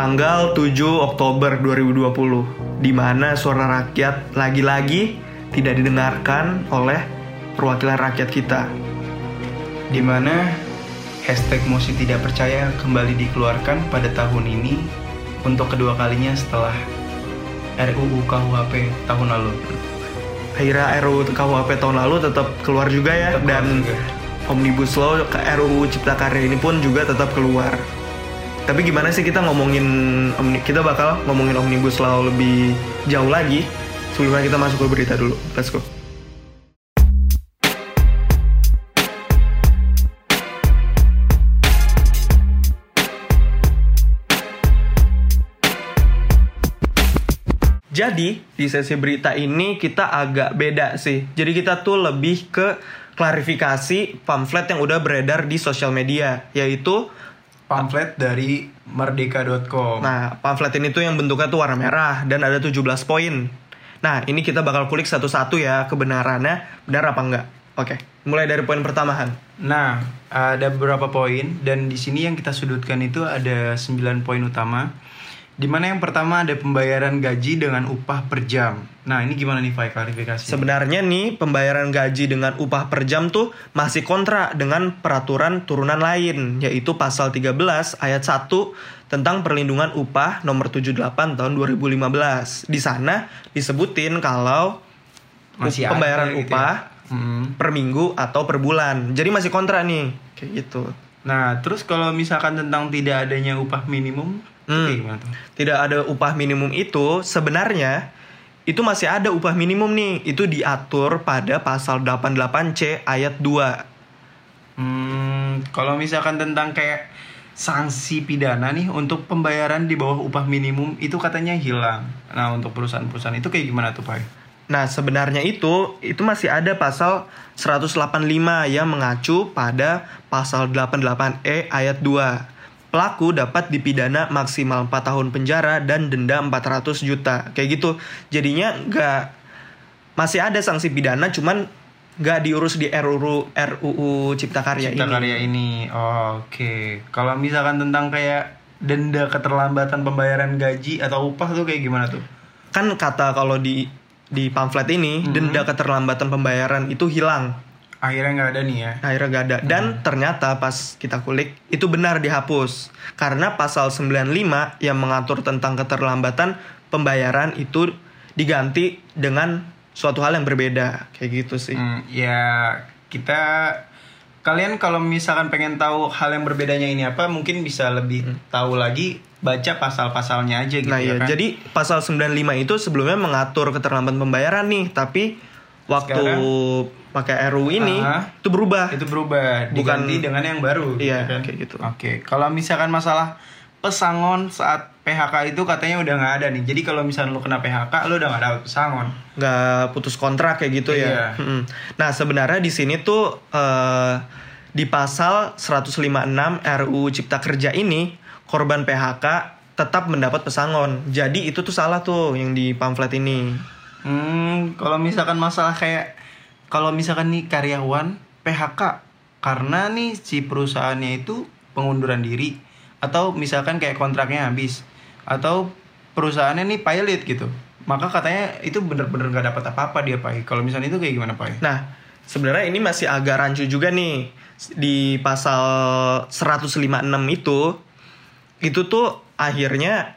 tanggal 7 Oktober 2020 di mana suara rakyat lagi-lagi tidak didengarkan oleh perwakilan rakyat kita. di mana hashtag Mosi tidak percaya kembali dikeluarkan pada tahun ini untuk kedua kalinya setelah RUU KUHP tahun lalu. Akhirnya RUU KUHP tahun lalu tetap keluar juga ya Tetap dan keluar juga. Omnibus Law ke RUU Cipta Karya ini pun juga tetap keluar. Tapi gimana sih kita ngomongin kita bakal ngomongin Omnibus Law lebih jauh lagi sebelumnya kita masuk ke berita dulu. Let's go. Jadi di sesi berita ini kita agak beda sih. Jadi kita tuh lebih ke klarifikasi pamflet yang udah beredar di sosial media, yaitu Pamflet dari merdeka.com. Nah, pamflet ini tuh yang bentuknya tuh warna merah dan ada 17 poin. Nah, ini kita bakal kulik satu-satu ya kebenarannya, benar apa enggak. Oke, mulai dari poin pertama Han. Nah, ada beberapa poin dan di sini yang kita sudutkan itu ada 9 poin utama. Di mana yang pertama ada pembayaran gaji dengan upah per jam. Nah, ini gimana nih Fai klarifikasi? Sebenarnya nih pembayaran gaji dengan upah per jam tuh masih kontra dengan peraturan turunan lain yaitu pasal 13 ayat 1 tentang perlindungan upah nomor 78 tahun 2015. Di sana disebutin kalau Masih ada pembayaran gitu upah ya? Hmm. per minggu atau per bulan. Jadi masih kontra nih kayak gitu. Nah, terus kalau misalkan tentang tidak adanya upah minimum, Hmm. Tidak ada upah minimum itu sebenarnya itu masih ada upah minimum nih. Itu diatur pada pasal 88C ayat 2. Hmm, kalau misalkan tentang kayak sanksi pidana nih untuk pembayaran di bawah upah minimum itu katanya hilang. Nah, untuk perusahaan-perusahaan itu kayak gimana tuh, Pak? Nah, sebenarnya itu itu masih ada pasal 185 yang mengacu pada pasal 88E ayat 2. Pelaku dapat dipidana maksimal 4 tahun penjara dan denda 400 juta. Kayak gitu. Jadinya nggak masih ada sanksi pidana cuman nggak diurus di RUU RUU Cipta Karya Cipta ini. karya ini. Oh, Oke. Kalau misalkan tentang kayak denda keterlambatan pembayaran gaji atau upah tuh kayak gimana tuh? Kan kata kalau di di pamflet ini denda keterlambatan pembayaran itu hilang. Akhirnya nggak ada nih ya. akhirnya gak ada. Dan ternyata pas kita kulik itu benar dihapus. Karena pasal 95 yang mengatur tentang keterlambatan pembayaran itu diganti dengan suatu hal yang berbeda. Kayak gitu sih. Hmm, ya kita kalian kalau misalkan pengen tahu hal yang berbedanya ini apa mungkin bisa lebih tahu lagi baca pasal-pasalnya aja gitu nah ya ya kan. jadi pasal 95 itu sebelumnya mengatur keterlambatan pembayaran nih. Tapi waktu pakai RUU ini Ah. itu berubah itu berubah Bukan- diganti dengan yang baru gitu Iya, kan? kayak gitu. Oke, kalau misalkan masalah pesangon saat PHK itu katanya udah nggak ada nih. Jadi kalau misalnya lu kena PHK lu udah nggak dapat pesangon. nggak putus kontrak kayak gitu Iya. ya. Nah sebenarnya di sini tuh eh, di pasal 156 RUU Cipta Kerja ini korban PHK tetap mendapat pesangon. Jadi itu tuh salah tuh yang di pamflet ini. Hmm, kalau misalkan masalah kayak kalau misalkan nih karyawan PHK karena nih si perusahaannya itu pengunduran diri atau misalkan kayak kontraknya habis atau perusahaannya nih pilot gitu. Maka katanya itu bener-bener nggak dapat apa-apa dia Pak. Kalau misalnya itu kayak gimana Pak? Nah sebenarnya ini masih agak rancu juga nih di pasal 156 itu itu tuh akhirnya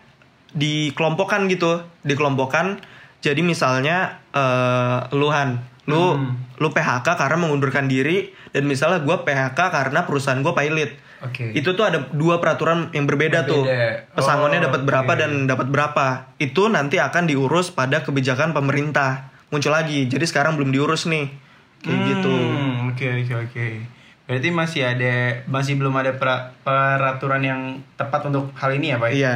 dikelompokkan gitu, dikelompokkan. Jadi misalnya eh luhan, lu Hmm. lu PHK karena mengundurkan diri dan misalnya gue PHK karena perusahaan gue pilot. Oke. Itu tuh ada dua peraturan yang berbeda, tuh. Berbeda. Pesangonnya Oh, dapat berapa oke. dan dapat berapa. Itu nanti akan diurus pada kebijakan pemerintah. Muncul lagi. Jadi sekarang belum diurus nih. Kayak gitu. Hmm, Oke oke oke. Berarti masih ada masih belum ada pra- peraturan yang tepat untuk hal ini ya Pak? Iya.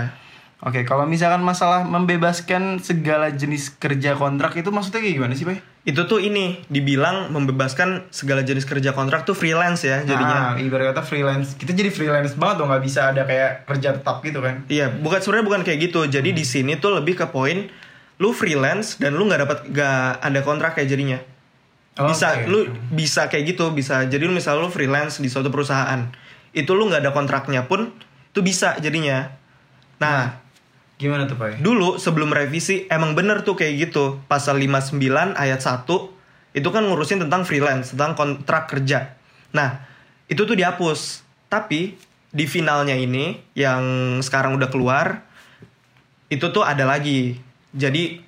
Oke, kalau misalkan masalah membebaskan segala jenis kerja kontrak itu maksudnya kayak gimana sih Pak? Itu tuh ini dibilang membebaskan segala jenis kerja kontrak tuh freelance ya jadinya. Nah, ibarat kata freelance. Kita jadi freelance banget dong, nggak bisa ada kayak kerja tetap gitu kan? Iya, bukan sebenarnya bukan kayak gitu. Jadi Hmm. di sini tuh lebih ke poin lu freelance dan lu nggak dapat nggak ada kontrak kayak jadinya. Bisa Oke. lu bisa kayak gitu, bisa. Jadi lu misalnya lu freelance di suatu perusahaan, itu lu nggak ada kontraknya pun itu bisa jadinya. Nah, Gimana tuh, Pak? dulu sebelum revisi emang bener tuh kayak gitu. Pasal 59 ayat 1 itu kan ngurusin tentang freelance, tentang kontrak kerja. Nah, itu tuh dihapus. Tapi di finalnya ini yang sekarang udah keluar itu tuh ada lagi. Jadi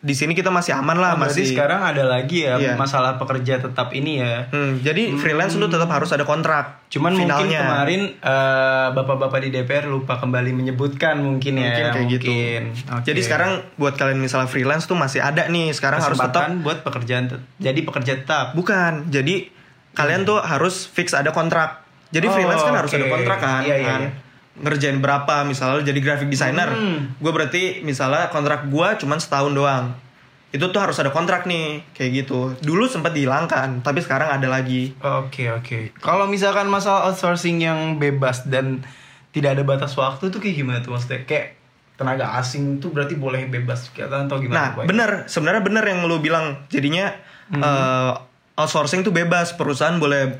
di sini kita masih aman lah, Oh, berarti masih sekarang ada lagi ya Iya. masalah pekerja tetap ini ya. Hmm, jadi freelance lu tetap harus ada kontrak. Cuman mungkin finalnya. kemarin eh, bapak-bapak di DPR lupa kembali menyebutkan mungkin ya. mungkin kayak gitu. mungkin. Oke. Jadi sekarang buat kalian misalnya freelance tuh masih ada nih. Sekarang harus tetap buat pekerjaan tet- jadi pekerja tetap. bukan. Jadi kalian tuh harus fix ada kontrak. Jadi Oh, freelance kan harus oke. ada kontrak kan. Iya, iya, kan? iya. Ngerjain berapa misalnya jadi graphic designer. Hmm. Gue berarti misalnya kontrak gua cuman setahun doang. Itu tuh harus ada kontrak nih kayak gitu. Dulu sempat dihilangkan, tapi sekarang ada lagi. Oke oke. Kalau misalkan masalah outsourcing yang bebas dan tidak ada batas waktu tuh kayak gimana tuh maksudnya? Kayak tenaga asing tuh berarti boleh bebas kelihatan atau Nah, gimana? Pak? bener, sebenarnya bener yang lu bilang. Jadinya Hmm. eh, outsourcing tuh bebas, perusahaan boleh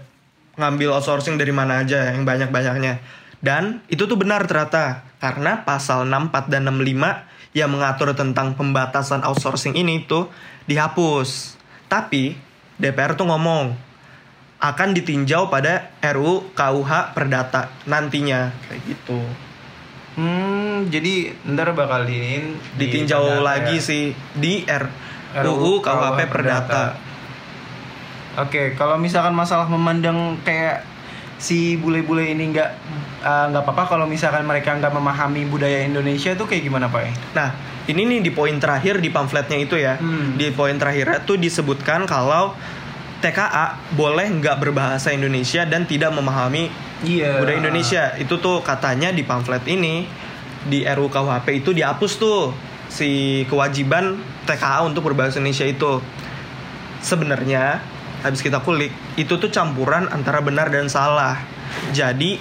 ngambil outsourcing dari mana aja yang banyak-banyaknya. Dan itu tuh benar ternyata karena pasal 64 dan 65 yang mengatur tentang pembatasan outsourcing ini tuh dihapus. Tapi DPR tuh ngomong akan ditinjau pada RUU KUH Perdata nantinya kayak gitu. Hmm, jadi ntar bakal diin Ditinjau lagi ya. sih di RUU KUHP Perdata. Oke, kalau misalkan masalah memandang kayak si bule-bule ini nggak eh, nggak apa-apa kalau misalkan mereka nggak memahami budaya Indonesia tuh kayak gimana pak? Nah, ini nih di poin terakhir di pamfletnya itu ya. Hmm. Di poin terakhirnya tuh disebutkan kalau TKA boleh nggak berbahasa Indonesia dan tidak memahami Iya. budaya Indonesia. Itu tuh katanya di pamflet ini di RUU KUHP itu dihapus tuh si kewajiban TKA untuk berbahasa Indonesia itu. Sebenarnya habis kita kulik itu tuh campuran antara benar dan salah. Jadi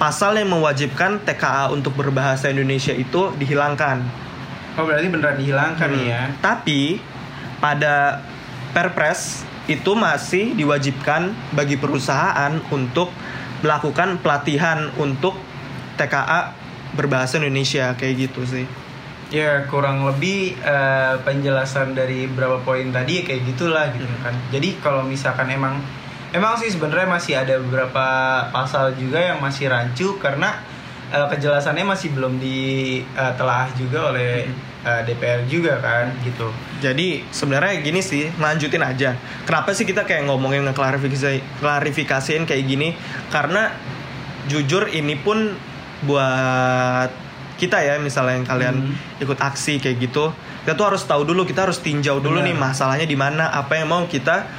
pasal yang mewajibkan TKA untuk berbahasa Indonesia itu dihilangkan. Oh berarti beneran dihilangkan Hmm. ya? Tapi pada Perpres itu masih diwajibkan bagi perusahaan untuk melakukan pelatihan untuk TKA berbahasa Indonesia kayak gitu sih. Ya kurang lebih eh, penjelasan dari beberapa poin tadi kayak gitulah gitu kan. Jadi kalau misalkan emang emang sih sebenarnya masih ada beberapa pasal juga yang masih rancu karena eh, kejelasannya masih belum ditelaah juga oleh eh, DPR juga kan gitu. Jadi sebenarnya gini sih, lanjutin aja. Kenapa sih kita kayak ngomongin ngeklarifikasi klarifikasiin kayak gini? Karena jujur ini pun buat kita ya misalnya yang kalian Hmm. ikut aksi kayak gitu, kita tuh harus tahu dulu, kita harus tinjau dulu Benar. nih masalahnya di mana, apa yang mau kita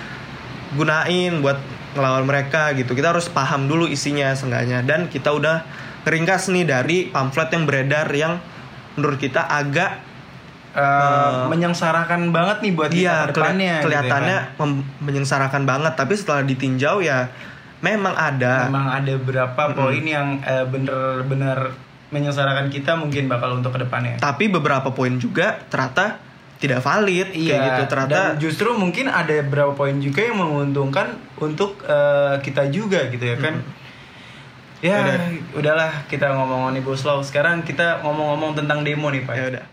gunain buat ngelawan mereka gitu. Kita harus paham dulu isinya seenggaknya dan kita udah ringkas nih dari pamflet yang beredar yang menurut kita agak Eh, menyengsarakan banget nih buat kita Iya, ke depannya keli- gitu kelihatannya ya kan. menyengsarakan banget. Tapi setelah ditinjau ya memang ada. memang ada beberapa poin yang eh, bener-bener menyengsarakan kita mungkin bakal untuk ke depannya. Tapi beberapa poin juga ternyata tidak valid kayak gitu. Ternyata Iya, dan justru mungkin ada beberapa poin juga yang menguntungkan untuk eh, kita juga gitu ya kan. Ya, Yaudah. udahlah kita ngomong omnibus law. Sekarang kita ngomong-ngomong tentang demo nih, Pak. ya udah.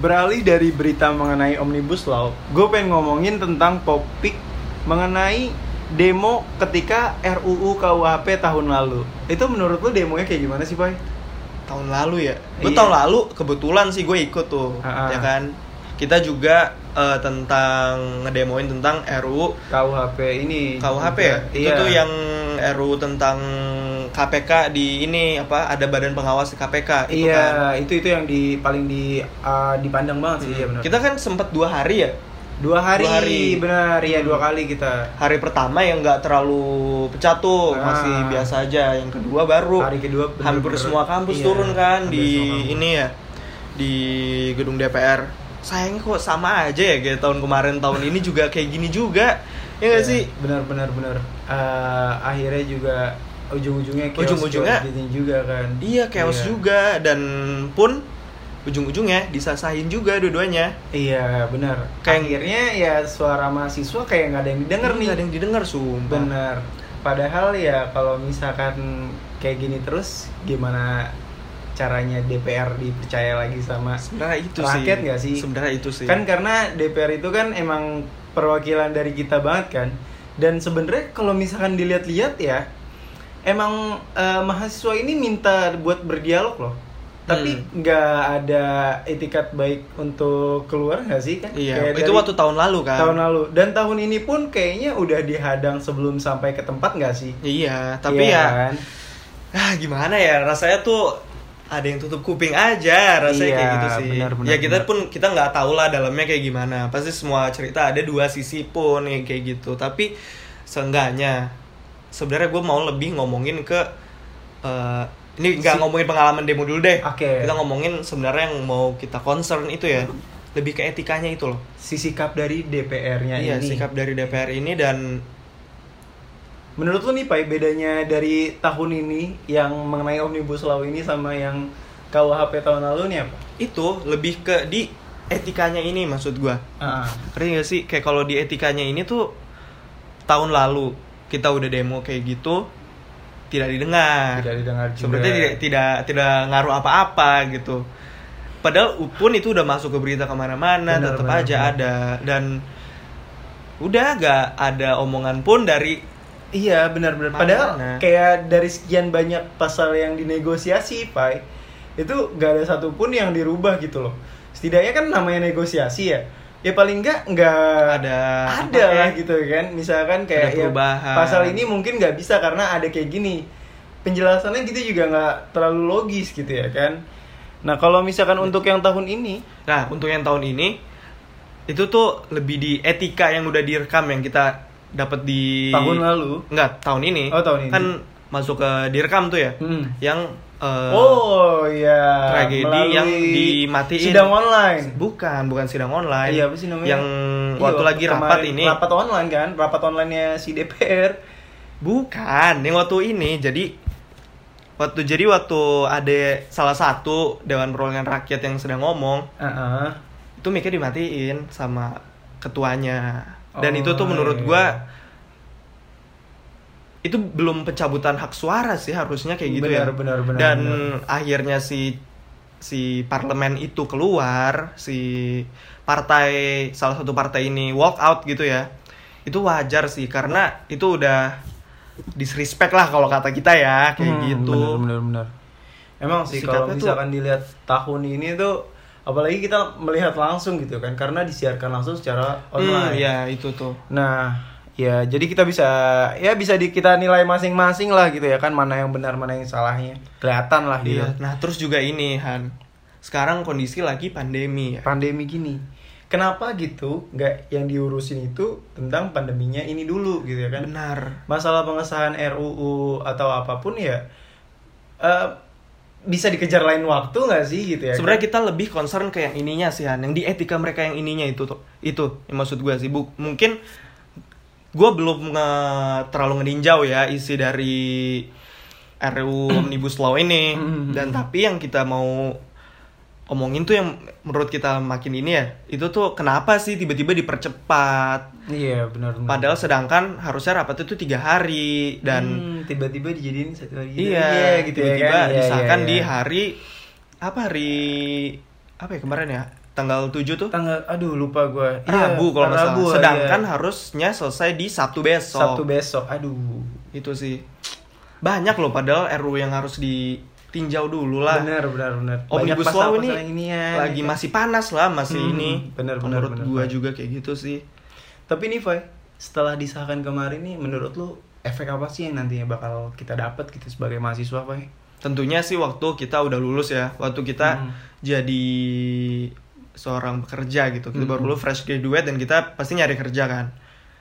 Beralih dari berita mengenai omnibus law, gue pengen ngomongin tentang topik mengenai demo ketika RUU KUHP tahun lalu. Itu menurut lu demonya kayak gimana sih, Pak? Tahun lalu ya. Gue Iya. tahun lalu kebetulan sih gue ikut tuh, Ah, ah. ya kan. Kita juga eh, tentang ngedemoin tentang RUU KUHP ini. KUHP ya. Itu Iya. tuh yang RUU tentang KPK di ini apa ada badan pengawas di KPK itu Iya, kan. itu itu yang di paling di uh, dipandang banget sih, iya benar. Kita kan sempat dua hari ya. dua hari, dua hari. benar, ya dua kali kita. Hari pertama yang nggak terlalu pecah tuh, Ah. masih biasa aja. Yang kedua baru Hari kedua hampir bener-bener- semua kampus iya, turun kan hampir di ini ya di gedung DPR. Sayangnya kok sama aja ya kayak tahun kemarin tahun ini juga kayak gini juga. Ya nggak Iya, sih? Benar benar benar. Eh, akhirnya juga ujung-ujungnya chaos, Ujung-ujungnya- juga kan. Iya chaos Iya. juga. Dan pun ujung-ujungnya disasahin juga dua-duanya. Iya benar. Kayak- akhirnya ya suara mahasiswa kayak nggak ada yang didengar nih. nggak ada yang didengar sumpah. Benar. Padahal ya kalau misalkan kayak gini terus gimana caranya DPR dipercaya lagi sama sebenarnya itu Rakyat sih nggak sih? sebenarnya itu sih. Kan karena DPR itu kan emang perwakilan dari kita banget kan. Dan sebenarnya kalau misalkan dilihat-lihat ya emang eh, mahasiswa ini minta buat berdialog loh. Tapi Hmm. nggak ada etikat baik untuk keluar nggak sih kan iya Kayak itu dari waktu tahun lalu kan tahun lalu. Dan tahun ini pun kayaknya udah dihadang sebelum sampai ke tempat nggak sih? Iya tapi Iya ya kan? ah gimana ya rasanya tuh ada yang tutup kuping aja rasanya Iya, kayak gitu sih. benar, benar, ya kita benar. pun kita nggak tahu lah dalamnya kayak gimana. Pasti semua cerita ada dua sisi pun yang kayak gitu. Tapi seenggaknya sebenarnya gue mau lebih ngomongin ke eh, ini nggak ngomongin pengalaman demo dulu deh. Oke. kita ngomongin sebenarnya yang mau kita concern itu ya. Lebih ke etikanya itu loh. Si sikap dari DPR-nya iya ini. sikap dari DPR ini dan Menurut lu nih Pai, bedanya dari tahun ini yang mengenai Omnibus Law ini sama yang KUHP tahun lalu nih apa? itu lebih ke di etikanya ini maksud gua. Ah, Ngerti gak sih? Kayak kalau di etikanya ini tuh tahun lalu kita udah demo kayak gitu tidak didengar. tidak didengar juga. Sebenarnya tidak tidak tidak ngaruh apa-apa gitu. Padahal pun itu udah masuk ke berita ke mana-mana, tetap benar, aja benar. ada dan udah gak ada omongan pun dari Iya benar-benar. Padahal kayak dari sekian banyak pasal yang dinegosiasi, Pai, itu gak ada satupun yang dirubah gitu loh. Setidaknya kan namanya negosiasi ya. Ya paling enggak nggak Ada ada lah ya? gitu kan. Misalkan kayak ya, pasal ini mungkin nggak bisa karena ada kayak gini. Penjelasannya gitu juga nggak terlalu logis gitu ya kan. Nah kalau misalkan untuk yang tahun ini, Nah, untuk yang tahun ini itu tuh lebih di etika yang udah direkam yang kita dapat di tahun lalu, Enggak, tahun ini. Oh, tahun ini. Kan masuk ke direkam tuh ya. Hmm. Yang eh, oh ya tragedi melalui yang dimatiin. sidang online. bukan, bukan sidang online. Iya, apa sih namanya? Yang Iya, waktu lagi rapat ini. Rapat online kan? Rapat online-nya si DPR. Bukan, yang waktu ini. Jadi waktu jadi waktu ada salah satu dewan perwakilan rakyat yang sedang ngomong, Heeh. itu mic dimatiin sama ketuanya. Dan Oh, itu tuh menurut iya. gua itu belum pencabutan hak suara sih harusnya kayak gitu ya. Benar, benar, benar, Dan benar. akhirnya si si parlemen itu keluar, si partai salah satu partai ini walk out gitu ya. Itu wajar sih karena itu udah disrespect lah kalau kata kita ya kayak Hmm, gitu. Benar, benar, benar. Emang sih kalau Sikapnya tuh- misalkan dilihat tahun ini tuh apalagi kita melihat langsung gitu kan karena disiarkan langsung secara Hmm, online. ya itu tuh. Nah, ya jadi kita bisa ya bisa di, kita nilai masing-masing lah gitu ya kan mana yang benar mana yang salahnya. Kelihatan lah gitu. Iya. Nah, terus juga ini Han. Sekarang kondisi lagi pandemi ya. Pandemi gini. Kenapa gitu nggak yang diurusin itu tentang pandeminya ini dulu gitu ya kan? Benar. Masalah pengesahan RUU atau apa pun ya eh, bisa dikejar lain waktu nggak sih gitu ya? Sebenarnya kan? kita lebih concern ke yang ininya sih Han, yang di etika mereka yang ininya itu tuh. Itu yang maksud gue sih. Bu, mungkin gue belum nge- terlalu ngeninjau ya isi dari RUU Omnibus Law ini. Hmm. Dan tapi yang kita mau omongin tuh yang menurut kita makin ini ya, itu tuh kenapa sih tiba-tiba dipercepat? Iya benar. benar. Padahal sedangkan harusnya rapat itu tiga hari dan Hmm, tiba-tiba dijadiin satu hari gitu. Iya, gitu tiba-tiba ya kan? Iya, disahkan iya, di iya. hari apa hari apa ya kemarin ya? Tanggal 7 tuh? tanggal aduh lupa gue Rabu kalau nggak salah. Sedangkan iya. harusnya selesai di Sabtu besok. Sabtu besok aduh Itu sih. Banyak loh padahal RU yang harus ditinjau dulu lah. benar benar benar Omnibus Banyak Law ini, yang inian, lagi ya kan? masih panas lah, masih Hmm, ini. benar, benar, Menurut benar. juga kayak gitu sih. tapi nih Fai setelah disahkan kemarin nih menurut lu efek apa sih yang nantinya bakal kita dapat gitu sebagai mahasiswa Fai Tentunya sih waktu kita udah lulus ya, waktu kita Hmm. jadi seorang pekerja gitu. Kita baru Hmm. lulus fresh graduate dan kita pasti nyari kerja kan.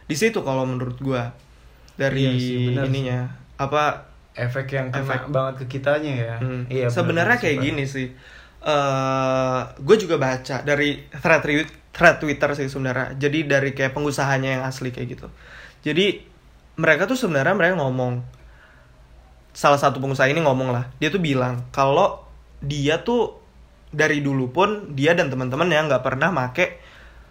Di situ kalau menurut gua dari Iya sih, benar sih. ininya apa efek yang kena Efek. banget ke kitanya ya hmm, iya benar sebenarnya kayak gini sih. eh gue juga baca dari thread thread Twitter sih sebenarnya. Jadi dari kayak pengusahanya yang asli kayak gitu. Jadi mereka tuh sebenarnya mereka ngomong salah satu pengusaha ini ngomong lah dia tuh bilang kalau dia tuh dari dulu pun dia dan teman-teman yang nggak pernah make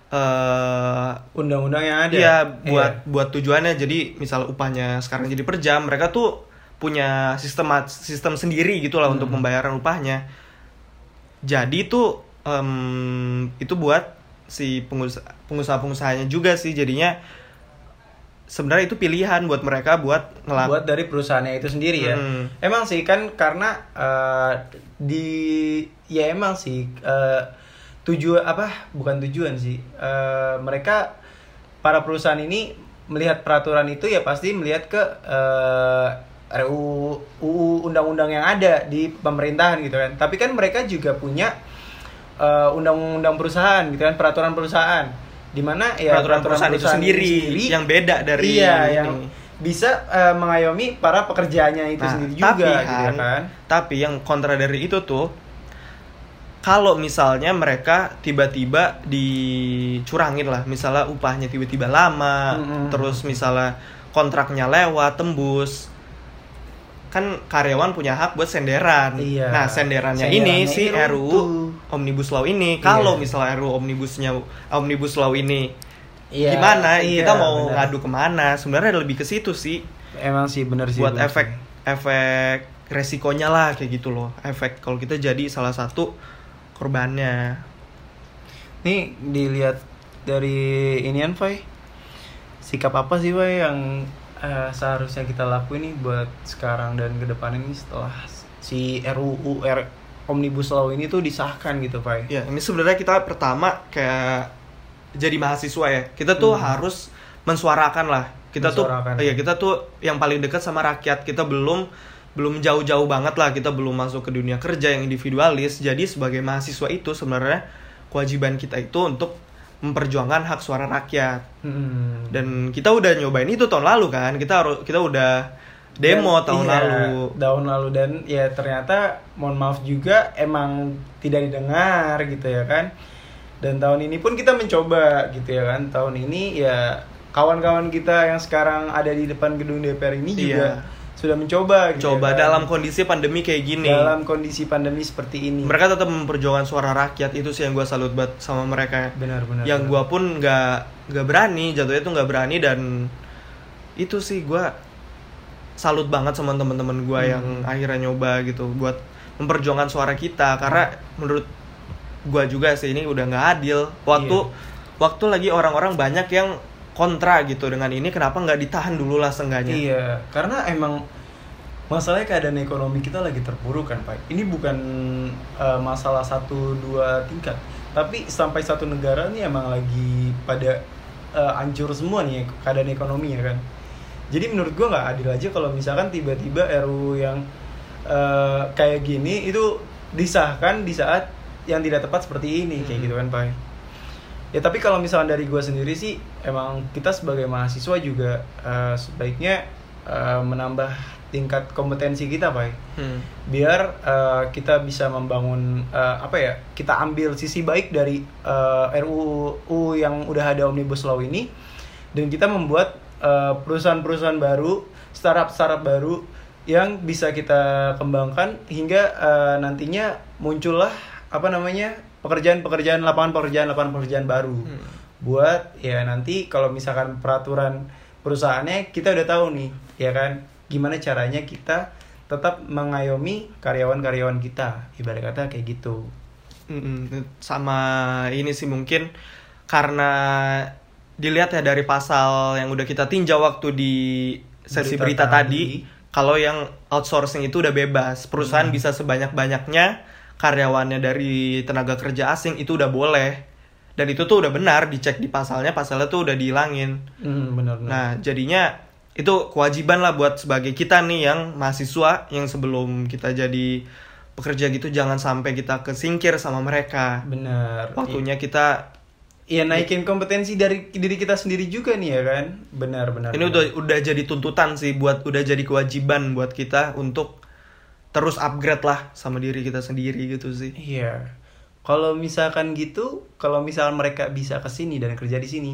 eh undang-undang yang ada? Iya, buat buat tujuannya. Jadi misal upahnya sekarang jadi per jam, mereka tuh punya sistem sistem sendiri gitu lah untuk pembayaran upahnya. Jadi itu em, itu buat si pengusaha pengusaha-pengusahanya juga sih jadinya sebenarnya itu pilihan buat mereka buat ngelak buat dari perusahaannya itu sendiri ya. Hmm. Emang sih kan karena eh, di ya emang sih eh, tujuan apa bukan tujuan sih Eh, mereka para perusahaan ini melihat peraturan itu ya pasti melihat ke eh, RUU UU undang-undang yang ada di pemerintahan gitu kan. Tapi kan mereka juga punya undang-undang perusahaan gitu kan peraturan perusahaan di mana ya peraturan perusahaan itu sendiri, yang beda dari iya ini. yang bisa eh, mengayomi para pekerjaannya itu Nah, sendiri tapi juga gitu kan Tapi yang kontra dari itu tuh kalau misalnya mereka tiba-tiba dicurangin lah, misalnya upahnya tiba-tiba lama, Mm-mm. terus misalnya kontraknya lewat, tembus, kan karyawan punya hak buat senderan. Iya. Nah senderannya, ini Senderannya si itu RUU. Omnibus Law ini, kalau Iya. misalnya RUU Omnibusnya Omnibus Law ini Iya, gimana, iya, kita mau benar. ngadu ke mana? Sebenarnya lebih ke situ sih emang sih bener sih buat bener efek sih. efek resikonya lah kayak gitu loh efek kalau kita jadi salah satu korbannya nih dilihat dari inian Fai sikap apa sih Fai yang eh, seharusnya kita lakuin nih buat sekarang dan ke depan ini setelah si RUU R Omnibus Law ini tuh disahkan gitu Fai. Ya ini sebenarnya kita pertama kayak jadi mahasiswa ya. Kita tuh harus mensuarakan lah. Kita Mensuarakan. tuh ya. kita tuh yang paling dekat sama rakyat. Kita belum belum jauh-jauh banget lah. Kita belum masuk ke dunia kerja yang individualis. Jadi sebagai mahasiswa itu sebenarnya kewajiban kita itu untuk memperjuangkan hak suara rakyat. Hmm. dan kita udah nyobain itu tahun lalu kan. Kita harus kita udah demo Dan- tahun iya, lalu. tahun lalu. Dan ya ternyata mohon maaf juga emang tidak didengar gitu ya kan. Dan tahun ini pun kita mencoba gitu ya kan. Tahun ini ya kawan-kawan kita yang sekarang ada di depan gedung DPR ini juga Iya. sudah mencoba gitu coba ya kan. dalam kondisi pandemi kayak gini. Dalam kondisi pandemi seperti ini. Mereka tetap memperjuangkan suara rakyat itu sih yang gue salut banget sama mereka. Benar-benar yang gue pun nggak nggak berani jatuhnya tuh nggak berani dan itu sih gue salut banget sama teman-teman gue Hmm. yang akhirnya nyoba gitu buat memperjuangkan suara kita karena menurut gue juga sih ini udah nggak adil waktu Iya. waktu lagi orang-orang banyak yang kontra gitu dengan ini kenapa nggak ditahan dulu lah seenggaknya Iya, karena emang masalahnya keadaan ekonomi kita lagi terpuruk kan, Pak. Ini bukan eh, masalah satu dua tingkat, tapi sampai satu negara nih emang lagi pada eh, hancur semua nih keadaan ekonominya kan. Jadi menurut gua nggak adil aja kalau misalkan tiba-tiba RUU yang eh, kayak gini itu disahkan di saat yang tidak tepat seperti ini kayak Hmm. gitu kan, Pak. Ya tapi kalau misalnya dari gue sendiri sih emang kita sebagai mahasiswa juga eh, sebaiknya eh, menambah tingkat kompetensi kita, Pak. Hmm. Biar eh, kita bisa membangun eh, apa ya? Kita ambil sisi baik dari eh, RUU yang udah ada Omnibus Law ini dan kita membuat perusahaan-perusahaan baru, startup-startup baru yang bisa kita kembangkan hingga eh, nantinya muncullah apa namanya pekerjaan-pekerjaan lapangan pekerjaan lapangan pekerjaan baru Hmm. buat ya nanti kalau misalkan peraturan perusahaannya kita udah tahu nih ya kan gimana caranya kita tetap mengayomi karyawan-karyawan kita ibarat kata kayak gitu Mm-mm. sama ini sih mungkin karena dilihat ya dari pasal yang udah kita tinjau waktu di sesi Berita berita, tadi. tadi, kalau yang outsourcing itu udah bebas perusahaan Hmm. bisa sebanyak-banyaknya karyawannya dari tenaga kerja asing itu udah boleh dan itu tuh udah benar dicek di pasalnya pasalnya tuh udah dihilangin hmm, benar benar Nah, jadinya itu kewajiban lah buat sebagai kita nih yang mahasiswa yang sebelum kita jadi pekerja gitu jangan sampai kita kesingkir sama mereka. benar Waktunya kita Iya naikin kompetensi dari diri kita sendiri juga nih ya kan benar benar ini benar. udah udah jadi tuntutan sih buat udah jadi kewajiban buat kita untuk terus upgrade lah sama diri kita sendiri gitu sih. Iya. Kalau misalkan gitu, kalau misal mereka bisa ke sini dan kerja di sini,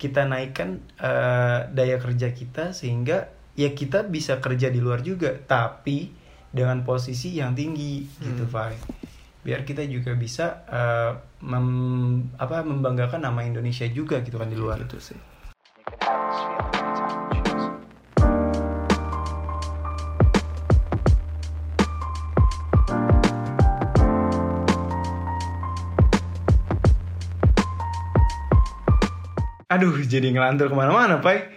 kita naikkan eh, daya kerja kita sehingga ya kita bisa kerja di luar juga tapi dengan posisi yang tinggi gitu Pak biar kita juga bisa eh, mem- apa membanggakan nama Indonesia juga gitu kan di luar Gitu sih. Aduh, jadi ngelantur ke mana-mana, Pak.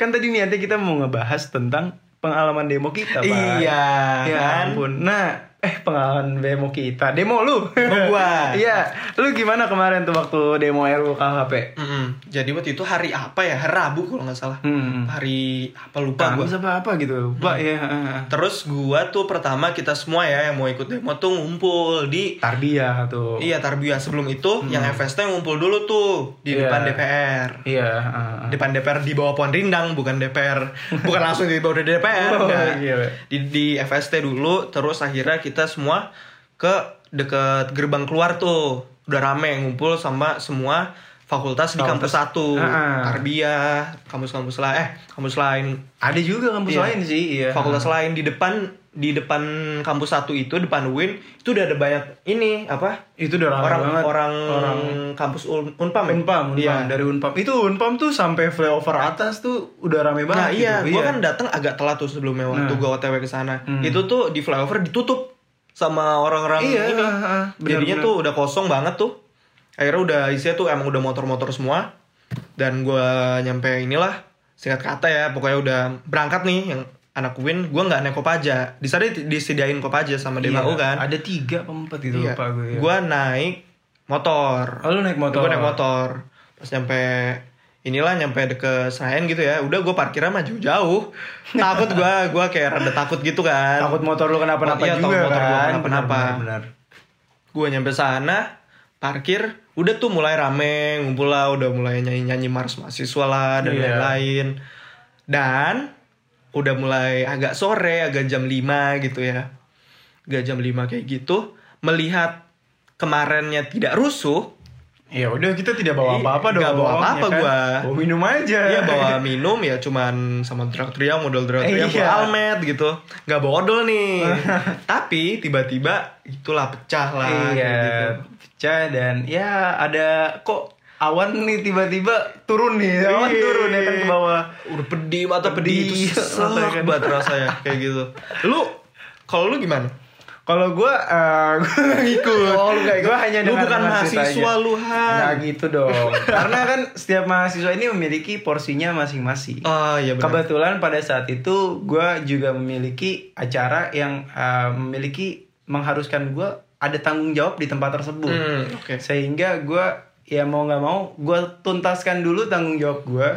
Kan tadi niatnya kita mau ngebahas tentang pengalaman demo kita, Pak. Iya, ya kan? ampun. Nah, eh pengalaman demo kita, demo lu. gua. Iya, lu gimana kemarin tuh waktu demo RUU KHP? Mm-mm. Jadi waktu itu hari apa ya? Hari Rabu kalau nggak salah. Hmm. Hari apa lupa Kamu gua. apa apa gitu, lupa ya. Terus gua tuh pertama kita semua ya yang mau ikut demo tuh ngumpul di Tarbiyah tuh. Iya Tarbiyah sebelum itu yang FST ngumpul dulu tuh di Iya. depan DPR. Iya, heeh. Depan DPR di bawah pohon rindang bukan DPR. Bukan langsung di bawah DPR. Oh, enggak. iya. Di di FST dulu terus akhirnya kita semua ke deket gerbang keluar tuh. Udah rame ngumpul sama semua fakultas di kampus satu. Heeh. Tarbiyah, kampus-kampus lain eh kampus lain Ada juga kampus Iya. lain sih, iya. fakultas lain di depan di depan kampus satu itu depan UIN itu udah ada banyak ini apa Itu udah ramai orang banget. orang orang kampus Un- unpam ya? Unpam, Unpam. Iya. dari Unpam. Itu Unpam tuh sampai flyover atas tuh udah rame banget. Nah iya, gitu. gue kan datang agak telat tuh sebelumnya waktu Nah. gue OTW ke sana. Hmm. Itu tuh di flyover ditutup sama orang-orang Iya, ini. heeh, benar, Jadinya benar. tuh udah kosong banget tuh. Akhirnya udah isinya tuh emang udah motor-motor semua. Dan gue nyampe inilah singkat kata ya, pokoknya udah berangkat nih yang anak Win, gue nggak naik kopaja. Di sana di- disediain kopaja sama Iya, DMAU kan. Ada tiga apa empat gitu Iya. lupa gue. Ya. Gue naik motor. Oh, lu naik motor. Gue naik motor. Pas nyampe inilah nyampe deket Senayan gitu ya. Udah gue parkirnya mah jauh-jauh. takut gue, gue kayak rada takut gitu kan. Takut motor lu kenapa-napa iya, takut juga motor kan. kenapa-napa. Gue nyampe sana, parkir, udah tuh mulai rame, ngumpul lah, udah mulai nyanyi-nyanyi mars mahasiswa lah dan Iya. lain-lain. Dan udah mulai agak sore, agak jam 5 gitu ya. Agak jam 5 kayak gitu, melihat kemarinnya tidak rusuh, Ya udah kita tidak bawa apa-apa dong. nggak bawa apa-apa ya kan? gua. Bawa minum aja. Iya bawa minum ya cuman sama Dratria model Dratria Iya. full almet gitu nggak bawa odol nih tapi tiba-tiba itulah pecah lah Iya, gitu. pecah dan ya ada kok awan nih tiba-tiba turun nih, awan Iya. turun ya kan ke bawah. udah pedih mata pedih, Pedih, itu banget rasanya kayak gitu lu kalau lu gimana Kalau gue, uh, gue gak ngikut. Oh, lu nggak ikut. Gue hanya Lu bukan mahasiswa, lu, Han. Nggak gitu dong. Karena kan setiap mahasiswa ini memiliki porsinya masing-masing. oh iya benar Kebetulan pada saat itu gue juga memiliki acara yang uh, memiliki mengharuskan gue ada tanggung jawab di tempat tersebut. Hmm, oke. Sehingga gue ya mau nggak mau gue tuntaskan dulu tanggung jawab gue,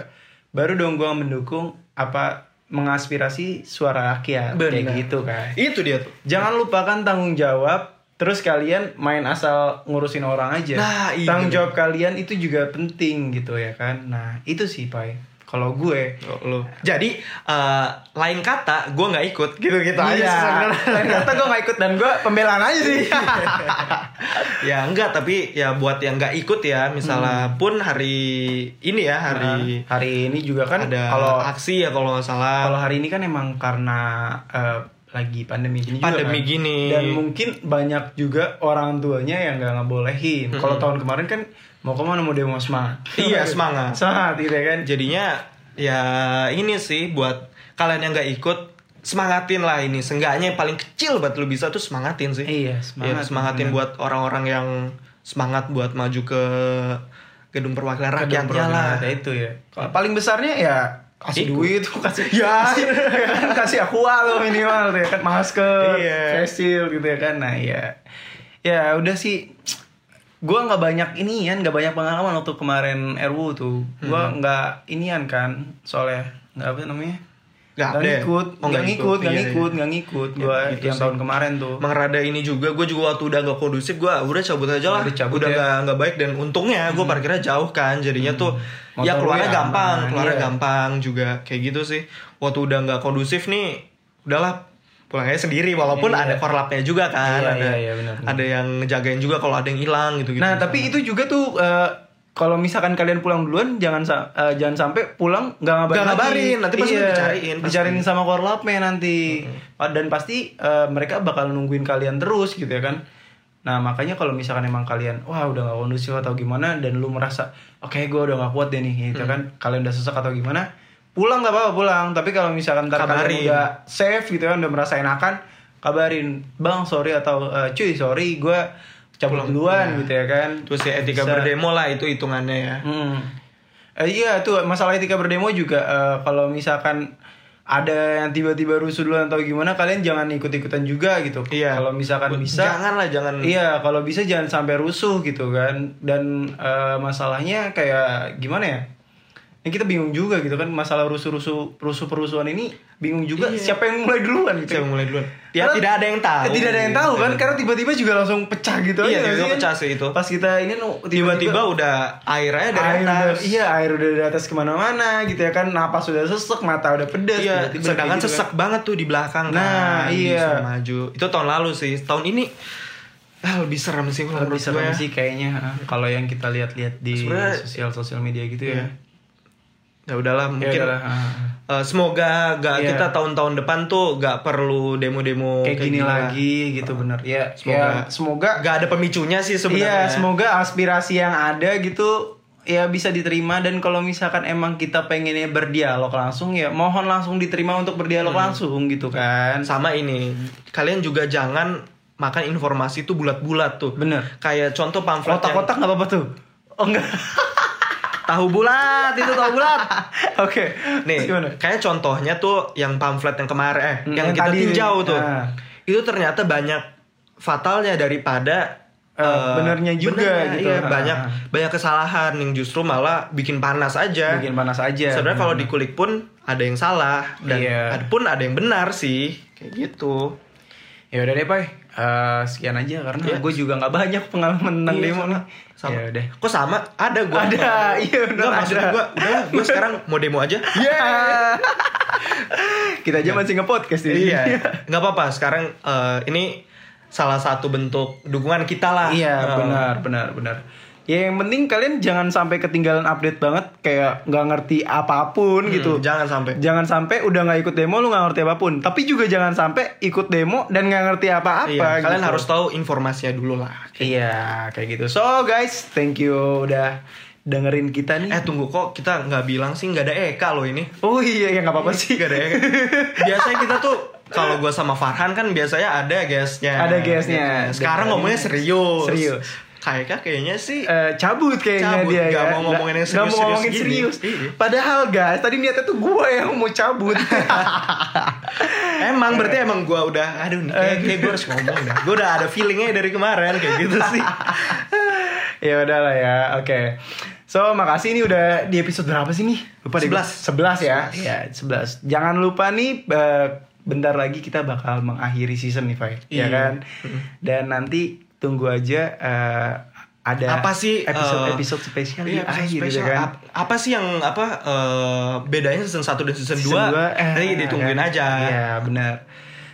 baru dong gue mendukung apa mengaspirasi suara rakyat kayak Benar. gitu kan. itu dia tuh Jangan lupakan tanggung jawab. Terus kalian main asal ngurusin orang aja. Nah, iya. tanggung jawab kalian itu juga penting gitu ya kan. Nah itu sih Pai. Kalau gue. Oh, lu jadi eh, lain kata gue nggak ikut gitu gitu aja Iya. sebenarnya. Lain kata gue gak ikut dan gue pembelaan aja sih. ya enggak tapi ya buat yang nggak ikut ya misalnya pun hari ini ya hari Nah, hari ini juga kan ada kalau aksi ya kalau nggak salah kalau hari ini kan emang karena eh, lagi pandemi gini juga Pandemi kan. gini. dan mungkin banyak juga orang tuanya yang nggak ngebolehin kalau tahun kemarin kan mau ke mana mau demo semangat? Iya, semangat. semangat gitu ya kan? Jadinya ya ini sih buat kalian yang nggak ikut semangatin lah ini. Seenggaknya yang paling kecil buat lu bisa tuh semangatin sih. Iya, semangat semangat, semangatin bener. buat orang-orang yang semangat buat maju ke gedung perwakilan rakyat Gedung perwakilan lah itu ya. Kalau paling besarnya ya kasih Ikut. duit kasih Ya. kasih, ya kan, kasih aqua lo minimal ya kan. Masker Iya. face shield gitu ya kan. Nah ya. Ya udah sih gua nggak banyak inian nggak banyak pengalaman waktu kemarin RU tuh gua Hmm. nggak inian kan soalnya nggak apa namanya Nggak nggak ngikut Oh, nggak ngikut nggak Iya, ngikut iya. nggak ngikut gua Ya, gitu yang sih. tahun kemarin tuh Emang rada ini juga gue juga waktu udah gak kondusif gue udah cabut aja lah Udah cabut udah ya. gak, nggak baik dan untungnya gue parkirnya jauh kan jadinya tuh Motor ya keluarnya ya gampang aman, keluarnya iya. gampang juga kayak gitu sih waktu udah nggak kondusif nih udahlah pulang aja sendiri walaupun Iya. ada korlapnya juga kan Iya, ada iya, iya, benar, benar. ada yang ngejagain juga kalau ada yang hilang gitu gitu Nah, tapi itu juga tuh eh, kalau misalkan kalian pulang duluan jangan eh, jangan sampai pulang nggak ngabarin, lagi. ngabarin, nanti pasti Iya, dicariin, pasti. dicariin sama korlapnya nanti dan pasti eh, mereka bakal nungguin kalian terus gitu ya kan nah makanya kalau misalkan emang kalian wah udah gak kondusif atau gimana dan lu merasa oke gue udah gak kuat deh nih gitu kan kalian udah sesak atau gimana pulang nggak apa-apa pulang tapi kalau misalkan ntar kalian udah safe gitu kan udah merasa enakan kabarin bang sorry atau eh, cuy sorry gue cabut Pulang. duluan Iya. gitu ya kan Terus ya etika Bisa- berdemo lah itu hitungannya ya. Hmm. Eh, iya tuh masalah etika berdemo juga eh, kalau misalkan ada yang tiba-tiba rusuh duluan atau gimana kalian jangan ikut-ikutan juga gitu. Iya. Kalau misalkan bisa Jangan lah, jangan. Iya, kalau bisa jangan sampai rusuh gitu kan. Dan eh, masalahnya kayak gimana ya? Ini kita bingung juga gitu kan masalah rusuh-rusuh rusuh perusuhan ini bingung juga Iya. siapa yang mulai duluan gitu. Siapa yang mulai duluan? Ya Karena- tidak ada yang tahu. Eh, tidak ada yang tahu kan karena tiba-tiba juga langsung pecah gitu Iya, aja nggak tiba-tiba kan? pecah sih itu. Pas kita ini tiba-tiba udah airnya dari air atas. udah, iya air udah dari atas ke mana-mana gitu ya kan napas sudah sesek mata udah pedes Iya, tiba-tiba sedangkan kayak gitu sesak banget tuh di belakang Nah, kan. iya. Maju. Itu tahun lalu sih. Tahun ini ah, lebih serem sih kan. lebih serem gue ya. sih kayaknya kalau yang kita lihat-lihat di sosial sosial media gitu ya Iya. Ya udahlah, Ya mungkin udahlah, ah. eh, semoga gak Iya. kita tahun-tahun depan tuh gak perlu demo-demo kayak gini lah. lagi gitu bener ya Semoga- ya, semoga Gak ada pemicunya sih iya sebenarnya. semoga aspirasi yang ada gitu ya bisa diterima dan kalau misalkan emang kita pengennya berdialog langsung ya mohon langsung diterima untuk berdialog Hmm. langsung gitu kan Sama ini, kalian juga jangan makan informasi itu bulat-bulat tuh. bener Kayak contoh pamflet yang- kotak-kotak nggak apa-apa tuh oh enggak tahu bulat itu tahu bulat. oke Nih, Terus gimana kayak contohnya tuh yang pamflet yang kemarin eh Hmm, yang yang kita tadi. tinjau tuh. Nah. Itu ternyata banyak fatalnya daripada eh, benernya juga benernya, gitu. Iya, Ah. banyak banyak kesalahan yang justru malah bikin panas aja. bikin panas aja Sebenarnya kalau dikulik pun ada yang salah dan ada pun ada yang benar sih. Kayak gitu. ya udah deh pai Eh, sekian aja karena Iya. gue juga nggak banyak pengalaman tentang Iya, demo sama. nih Sama. ya udah Kok sama? Ada gua. Ada, iya, maksud ada. gua, udah gua sekarang mau demo aja. yeah kita aja masih nge-podcast ini iya nggak apa-apa sekarang eh, ini salah satu bentuk dukungan kita lah Iya Eh, benar benar benar. Ya yang penting kalian jangan sampai ketinggalan update banget kayak nggak ngerti apa pun hmm, gitu. jangan sampai Jangan sampai udah nggak ikut demo lu nggak ngerti apa pun. Tapi juga jangan sampai ikut demo dan nggak ngerti apa-apa. iya, kalian gitu. harus tahu informasinya dulu lah Iya kayak gitu. So guys, thank you udah dengerin kita nih. eh tunggu kok kita nggak bilang sih nggak ada Eka loh ini Oh iya ya nggak apa-apa sih. nggak ada Eka biasanya kita tuh kalau gue sama Farhan kan biasanya ada guestnya Ada guestnya. sekarang ngomongnya serius serius. Kayaknya kayaknya sih Eh, cabut kayaknya Cabut, dia nggak ya. mau ngomongin yang Nggak mau serius-serius ngomongin gini. serius. Iya. Padahal guys, tadi niatnya tuh gue yang mau cabut. Emang berarti emang gue udah Aduh nih kayak, kayak gue harus ngomong dah Gue udah ada feelingnya dari kemarin Kayak gitu sih ya udahlah ya, oke. So, makasih nih udah di episode berapa sih nih? Lupa deh. gua. 11 11. ya. Ya, 11. Jangan lupa nih eh, bentar lagi kita bakal mengakhiri season nih, Fai. Ya Iya. kan? Dan nanti tunggu aja eh, ada apa sih episode eh, episode spesial iya, di episode akhir spesial. gitu kan. Ap- apa sih yang apa eh, bedanya season 1 dan season, Season 2 dua, eh, nanti ditungguin kan? aja Iya, benar.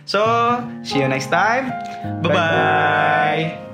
So, see you next time. Bye-bye.